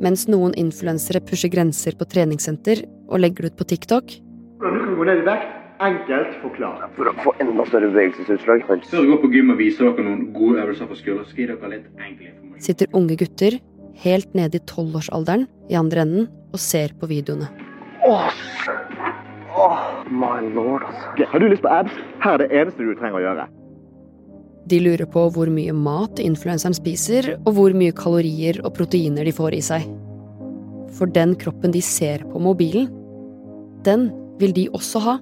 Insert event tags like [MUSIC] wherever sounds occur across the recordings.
Mens noen influensere pusher grenser på treningssenter og legger det ut på TikTok, Hvordan du kan gå ned i vekt, enkelt forklart. For å få enda større bevegelsesutslag. Før du går på gym og viser dere noen gode øvelser på skulder, så skal jeg dere litt enkel informasjon. sitter unge gutter helt nede i tolvårsalderen i andre enden og ser på videoene. My lord, altså. Har du lyst på abs? Her er det eneste du trenger å gjøre. De lurer på hvor mye mat influenseren spiser, og hvor mye kalorier og proteiner de får i seg. For den kroppen de ser på mobilen, den vil de også ha.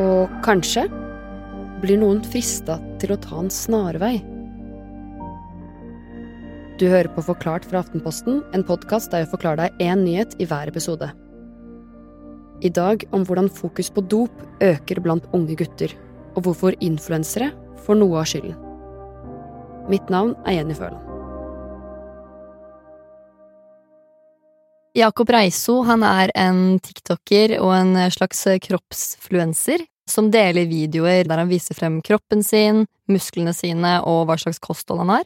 Og kanskje blir noen frista til å ta en snarvei. Du hører på Forklart fra Aftenposten, en podkast der jeg forklarer deg én nyhet i hver episode. I dag om hvordan fokus på dop øker blant unge gutter, og hvorfor influensere får noe av skylden. Mitt navn er Jenny Føland. Jakob Reiso han er en tiktoker og en slags kroppsfluenser som deler videoer der han viser frem kroppen sin, musklene sine og hva slags kosthold han har.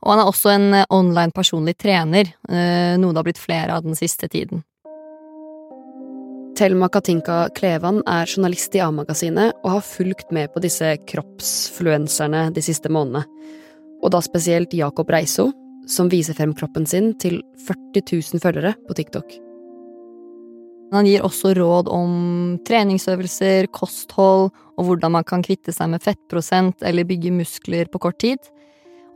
Og han er også en online personlig trener, eh, noe det har blitt flere av den siste tiden. Thelma Katinka Klevan er journalist i A-magasinet og har fulgt med på disse kroppsfluenserne de siste månedene. Og da spesielt Jakob Reiso, som viser frem kroppen sin til 40 000 følgere på TikTok. Han gir også råd om treningsøvelser, kosthold og hvordan man kan kvitte seg med fettprosent eller bygge muskler på kort tid.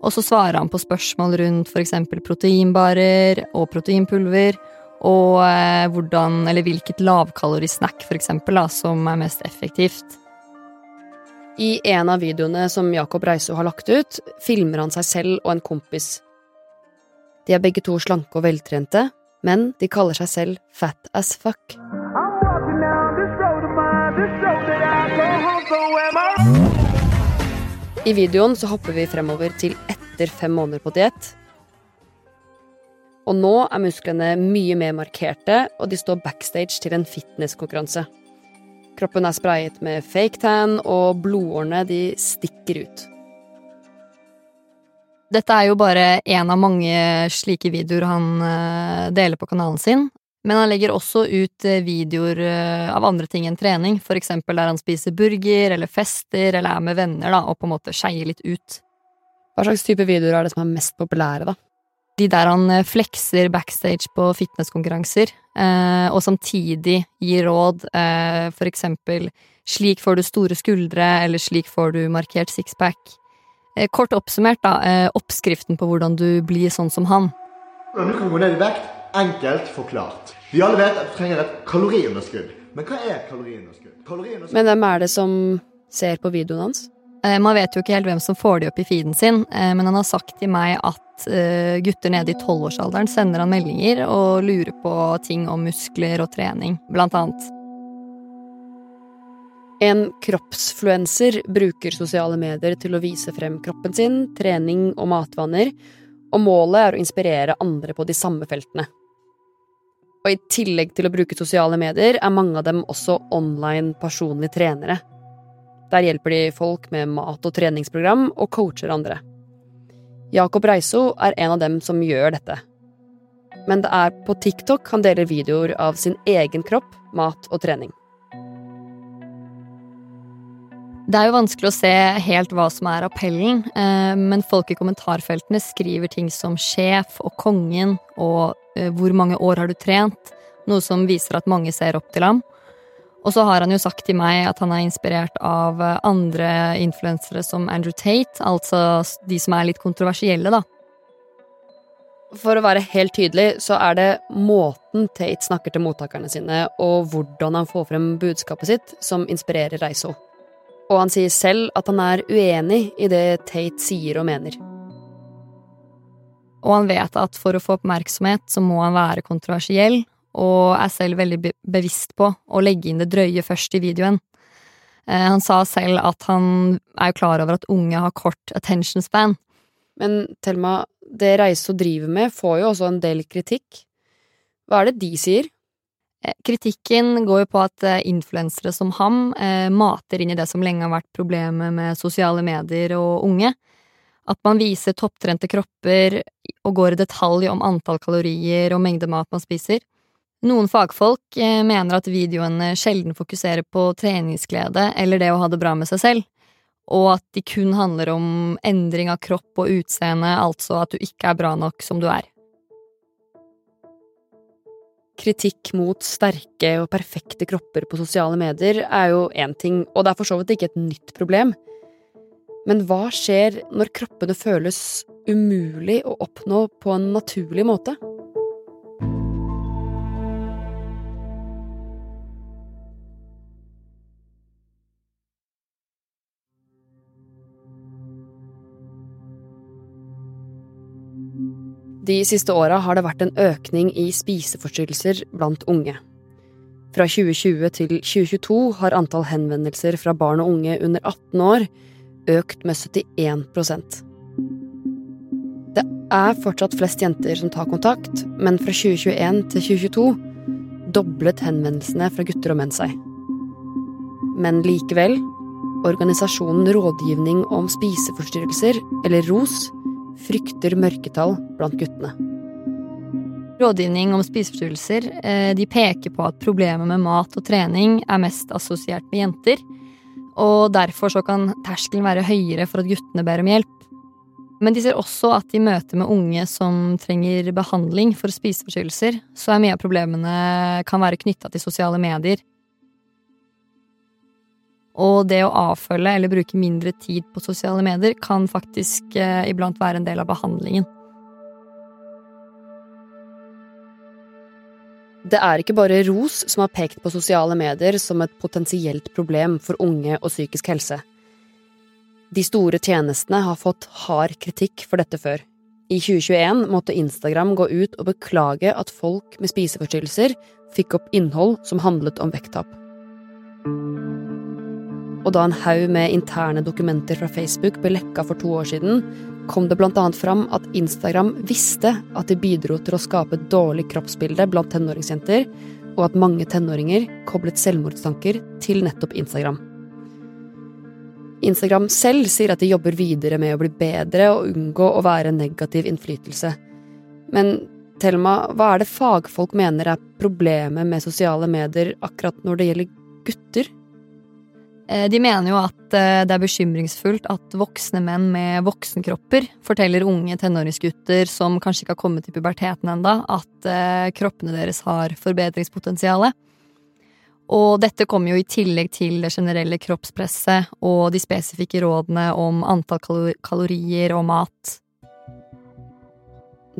Og så svarer han på spørsmål rundt eksempel proteinbarer og proteinpulver, og eh, hvordan, eller hvilket lavkalorisnack eksempel som er mest effektivt. I en av videoene som Jakob Reiso har lagt ut, filmer han seg selv og en kompis. De er begge to slanke og veltrente, men de kaller seg selv fat as fuck. I videoen så hopper vi fremover til etter fem måneder på diett. Og nå er musklene mye mer markerte, og de står backstage til en fitnesskonkurranse. Kroppen er sprayet med fake tan, og blodårene de stikker ut. Dette er jo bare én av mange slike videoer han eh, deler på kanalen sin, men han legger også ut eh, videoer eh, av andre ting enn trening, for eksempel der han spiser burger eller fester eller er med venner da, og på en måte skeier litt ut. Hva slags type videoer er det som er mest populære, da? De der han eh, flekser backstage på fitnesskonkurranser, eh, og samtidig gir råd, eh, for eksempel slik får du store skuldre, eller slik får du markert sixpack. Eh, kort oppsummert, da, eh, oppskriften på hvordan du blir sånn som han. Hvordan du kan gå ned i vekt, enkelt forklart. Vi alle vet at du trenger et kaloriunderskudd. Men hva er kaloriunderskudd? Kaloriunderskudd Men hvem er det som ser på videoen hans? Eh, Man vet jo ikke helt hvem som får de opp i feeden sin, eh, men han har sagt til meg at eh, gutter nede i tolvårsalderen sender han meldinger og lurer på ting om muskler og trening, blant annet. En kroppsfluenser bruker sosiale medier til å vise frem kroppen sin, trening og matvaner, og målet er å inspirere andre på de samme feltene. Og i tillegg til å bruke sosiale medier er mange av dem også online personlige trenere. Der hjelper de folk med mat- og treningsprogram og coacher andre. Jakob Reiso er en av dem som gjør dette. Men det er på TikTok han deler videoer av sin egen kropp, mat og trening. Det er jo vanskelig å se helt hva som er appellen, eh, men folk i kommentarfeltene skriver ting som sjef og kongen og eh, hvor mange år har du trent, noe som viser at mange ser opp til ham. Og så har han jo sagt til meg at han er inspirert av eh, andre influensere som Andrew Tate, altså de som er litt kontroversielle, da. For å være helt tydelig, så er det måten Tate snakker til mottakerne sine, og hvordan han får frem budskapet sitt, som inspirerer Reiso. Og han sier selv at han er uenig i det Tate sier og mener. Og han vet at for å få oppmerksomhet så må han være kontroversiell, og er selv veldig bevisst på å legge inn det drøye først i videoen. Eh, han sa selv at han er jo klar over at unge har kort attention span. Men Thelma, det Reiso driver med, får jo også en del kritikk. Hva er det de sier? Eh, Kritikken går jo på at eh, influensere som ham mater inn i det som lenge har vært problemet med sosiale medier og unge. At man viser topptrente kropper og går i detalj om antall kalorier og mengde mat man spiser. Noen fagfolk eh, mener at videoene sjelden fokuserer på treningsglede eller det å ha det bra med seg selv, og at de kun handler om endring av kropp og utseende, altså at du ikke er bra nok som du er. Kritikk mot sterke og perfekte kropper på sosiale medier er jo én ting, og det er for så vidt ikke et nytt problem. Men hva skjer når kroppene føles umulig å oppnå på en naturlig måte? De siste åra har det vært en økning i spiseforstyrrelser blant unge. Fra 2020 til 2022 har antall henvendelser fra barn og unge under 18 år økt med 71% Det er fortsatt flest jenter som tar kontakt, men fra 2021 til 2022 doblet henvendelsene fra gutter og menn seg. Men likevel, organisasjonen Rådgivning om spiseforstyrrelser, eller ROS, frykter mørketall blant guttene. Rådgivning om spiseforstyrrelser eh, peker på at problemet med mat og trening er mest assosiert med jenter, og derfor så kan terskelen være høyere for at guttene ber om hjelp. Men de ser også at i møte med unge som trenger behandling for spiseforstyrrelser, så er mye av problemene kan være knytta til sosiale medier og det å avfølge eller bruke mindre tid på sosiale medier kan faktisk eh, iblant være en del av behandlingen. Det er ikke bare ROS som har pekt på sosiale medier som et potensielt problem for unge og psykisk helse. De store tjenestene har fått hard kritikk for dette før. I 2021 måtte Instagram gå ut og beklage at folk med spiseforstyrrelser fikk opp innhold som handlet om vekttap og da en haug med interne dokumenter fra Facebook ble lekka for to år siden, kom det annet fram at Instagram visste at de bidro til å skape et dårlig kroppsbilde blant tenåringsjenter, og at mange tenåringer koblet selvmordstanker til nettopp Instagram. Instagram selv sier at de jobber videre med å bli bedre og unngå å være en negativ innflytelse. Men Thelma, hva er det fagfolk mener er problemet med sosiale medier akkurat når det gjelder gutter? Eh, de mener jo at eh, det er bekymringsfullt at voksne menn med voksenkropper forteller unge tenåringsgutter som kanskje ikke har kommet til puberteten enda, at eh, kroppene deres har forbedringspotensial. Og dette kommer jo i tillegg til det generelle kroppspresset og de spesifikke rådene om antall kalorier og mat.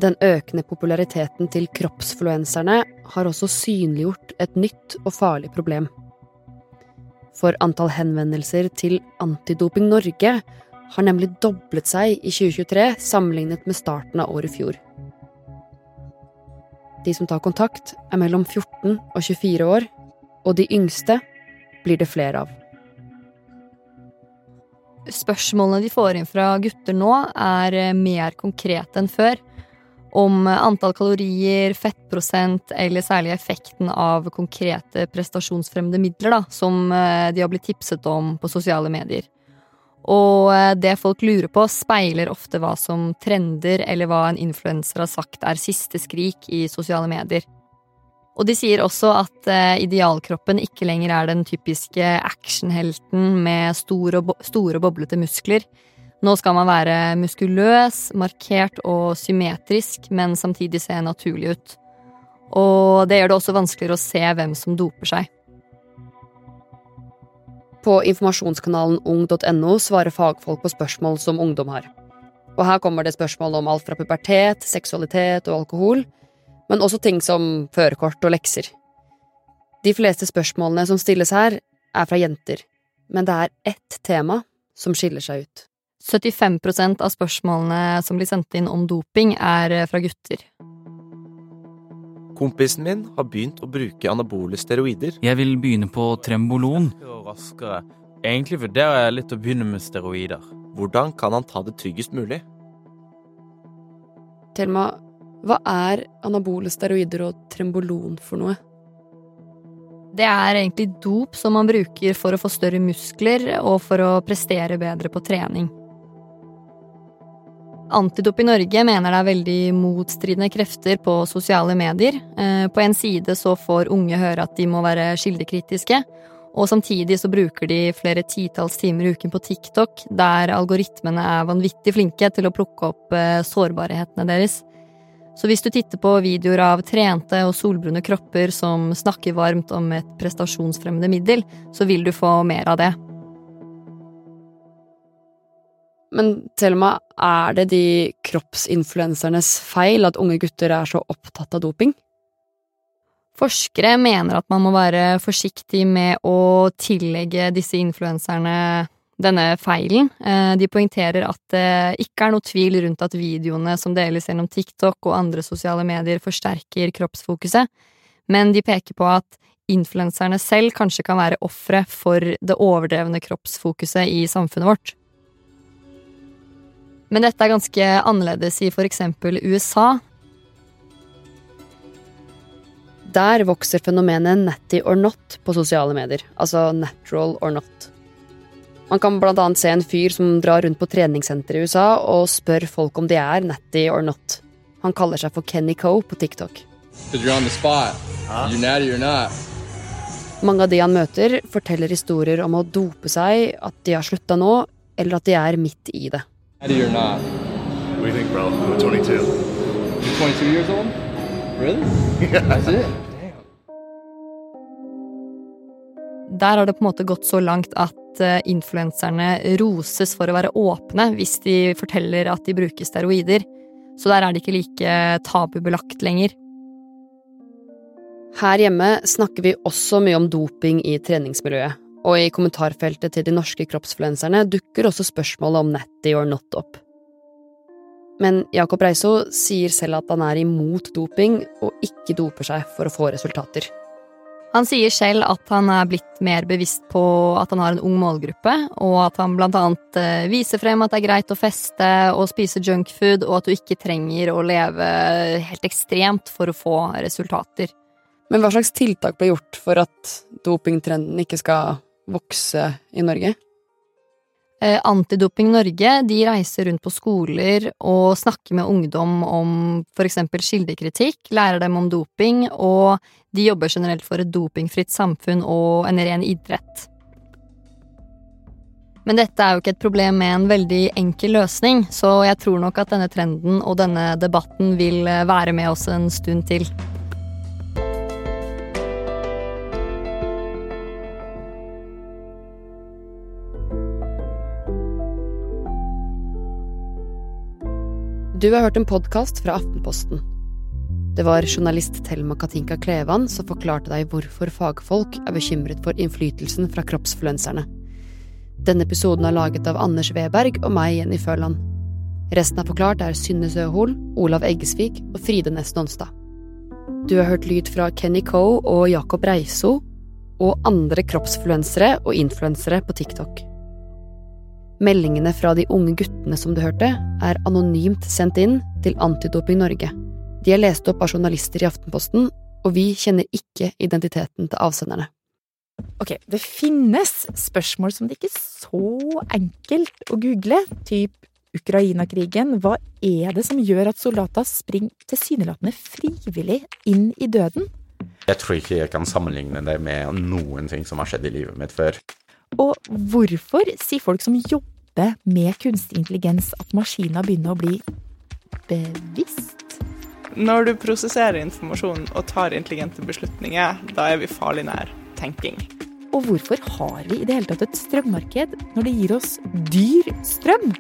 Den økende populariteten til kroppsfluenserne har også synliggjort et nytt og farlig problem for antall henvendelser til Antidoping Norge har nemlig doblet seg i 2023 sammenlignet med starten av året i fjor. De som tar kontakt, er mellom 14 og 24 år, og de yngste blir det flere av. Spørsmålene de får inn fra gutter nå, er mer konkrete enn før om antall kalorier, fettprosent eller særlig effekten av konkrete prestasjonsfremmende midler, da, som eh, de har blitt tipset om på sosiale medier. Og eh, det folk lurer på, speiler ofte hva som trender, eller hva en influenser har sagt er siste skrik i sosiale medier. Og de sier også at eh, idealkroppen ikke lenger er den typiske actionhelten med store store boblete muskler, nå skal man være muskuløs, markert og symmetrisk, men samtidig se naturlig ut. Og det gjør det også vanskeligere å se hvem som doper seg. På informasjonskanalen ung.no svarer fagfolk på spørsmål som ungdom har. Og her kommer det spørsmål om alt fra pubertet, seksualitet og alkohol, men også ting som førerkort og lekser. De fleste spørsmålene som stilles her, er fra jenter, men det er ett tema som skiller seg ut. 75% av spørsmålene som blir sendt inn om doping, er eh, fra gutter. Kompisen min har begynt å bruke anabole steroider. Jeg vil begynne på trembolon. Egentlig vurderer jeg litt å begynne med steroider. Hvordan kan han ta det tryggest mulig? Thelma, hva er anabole steroider og trembolon for noe? Det er egentlig dop som man bruker for å få større muskler og for å prestere bedre på trening. Antidoping Norge mener det er veldig motstridende krefter på sosiale medier. Eh, på en side så får unge høre at de må være kildekritiske, og samtidig så bruker de flere titalls timer i uken på TikTok, der algoritmene er vanvittig flinke til å plukke opp eh, sårbarhetene deres. Så hvis du titter på videoer av trente og solbrune kropper som snakker varmt om et prestasjonsfremmende middel, så vil du få mer av det. Men Thelma, er det de kroppsinfluensernes feil at unge gutter er så opptatt av doping? Forskere mener at man må være forsiktig med å tillegge disse influenserne denne feilen. Eh, de poengterer at det ikke er noe tvil rundt at videoene som deles gjennom TikTok og andre sosiale medier, forsterker kroppsfokuset, men de peker på at influenserne selv kanskje kan være ofre for det overdrevne kroppsfokuset i samfunnet vårt. Men dette er ganske annerledes i for eksempel USA. Der vokser fenomenet natty or not på sosiale medier, altså natural or not. Man kan annet se en fyr som drar rundt på treningssenter i USA og spør folk om de er natty or not. Han kaller seg for Kenny Coe på TikTok. Mange av de han møter, forteller historier om å dope seg, at de har slutta nå, eller at de er midt i det. What do you think, bro? I'm 22. You're 22 years old? Really? That's it? Der har det på en måte gått så langt at eh, influenserne roses for å være åpne hvis de forteller at de bruker steroider. Så der er det ikke like tabubelagt lenger. Her hjemme snakker vi også mye om doping i treningsmiljøet, og i kommentarfeltet til de norske kroppsfluenserne dukker også spørsmålet om natty or not opp. Men Jakob Reiso sier selv at han er imot doping og ikke doper seg for å få resultater. Han sier selv at han er blitt mer bevisst på at han har en ung målgruppe, og at han blant annet eh, viser frem at det er greit å feste og spise junkfood, og at du ikke trenger å leve helt ekstremt for å få resultater. Men hva slags tiltak ble gjort for at dopingtrenden ikke skal vokse i Norge? Eh, Antidoping Norge de reiser rundt på skoler og snakker med ungdom om eksempel kildekritikk, lærer dem om doping, og de jobber generelt for et dopingfritt samfunn og en ren idrett. Men dette er jo ikke et problem med en veldig enkel løsning, så jeg tror nok at denne trenden og denne debatten vil være med oss en stund til. Du har hørt en podkast fra Aftenposten. Det var journalist Thelma Katinka Klevan som forklarte deg hvorfor fagfolk er bekymret for innflytelsen fra kroppsfluenserne. Denne episoden er laget av Anders Weberg og meg, Jenny Føland. Resten av Forklart er Synne Søhol, Olav Eggesvik og Fride Næss Nonstad. Du har hørt lyd fra Kenny Coe og Jakob Reiso og andre kroppsfluensere og influensere på TikTok. Meldingene fra de unge guttene som du hørte, er anonymt sendt inn til Antidoping Norge. De er lest opp av journalister i Aftenposten, og vi kjenner ikke identiteten til avsenderne. Ok, det finnes spørsmål som det ikke er så enkelt å google, typ Ukraina-krigen. Hva er det som gjør at soldater springer tilsynelatende frivillig inn i døden? Jeg tror ikke jeg kan sammenligne det med noen ting som har skjedd i livet mitt før. Og hvorfor sier folk som jobber med kunstig intelligens at maskiner begynner å bli bevisst? Når du prosesserer informasjon og tar intelligente beslutninger, da er vi farlig nær tenking. Og hvorfor har vi i det hele tatt et strømmarked når det gir oss dyr strøm?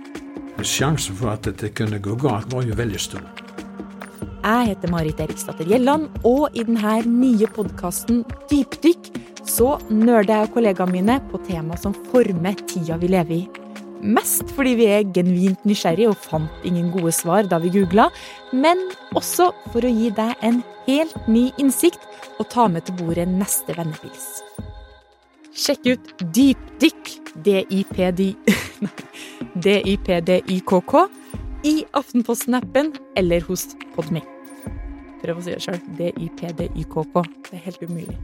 Sjansen for at dette kunne gå galt, var jo veldig stor. Jeg heter Marit Eriksdatter Gjelland, og i denne nye podkasten Dypdykk så nerder jeg og kollegaene mine på tema som former tida vi lever i. Mest fordi vi er genuint nysgjerrige og fant ingen gode svar da vi googla, men også for å gi deg en helt ny innsikt og ta med til bordet neste vennepils. Sjekk ut Dypdykk, D-I-P-D-Y-K-K, [LAUGHS] i Aftenposten-appen eller hos Podme. Prøv å si det sjøl. D-I-P-D-Y-K-K. Det er helt umulig.